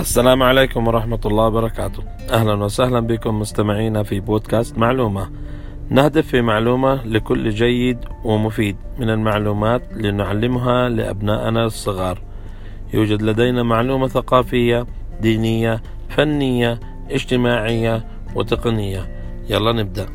السلام عليكم ورحمة الله وبركاته. أهلا وسهلا بكم مستمعينا في بودكاست معلومة. نهدف في معلومة لكل جيد ومفيد. من المعلومات لنعلمها لأبنائنا الصغار. يوجد لدينا معلومة ثقافية دينية فنية اجتماعية وتقنية. يلا نبدأ.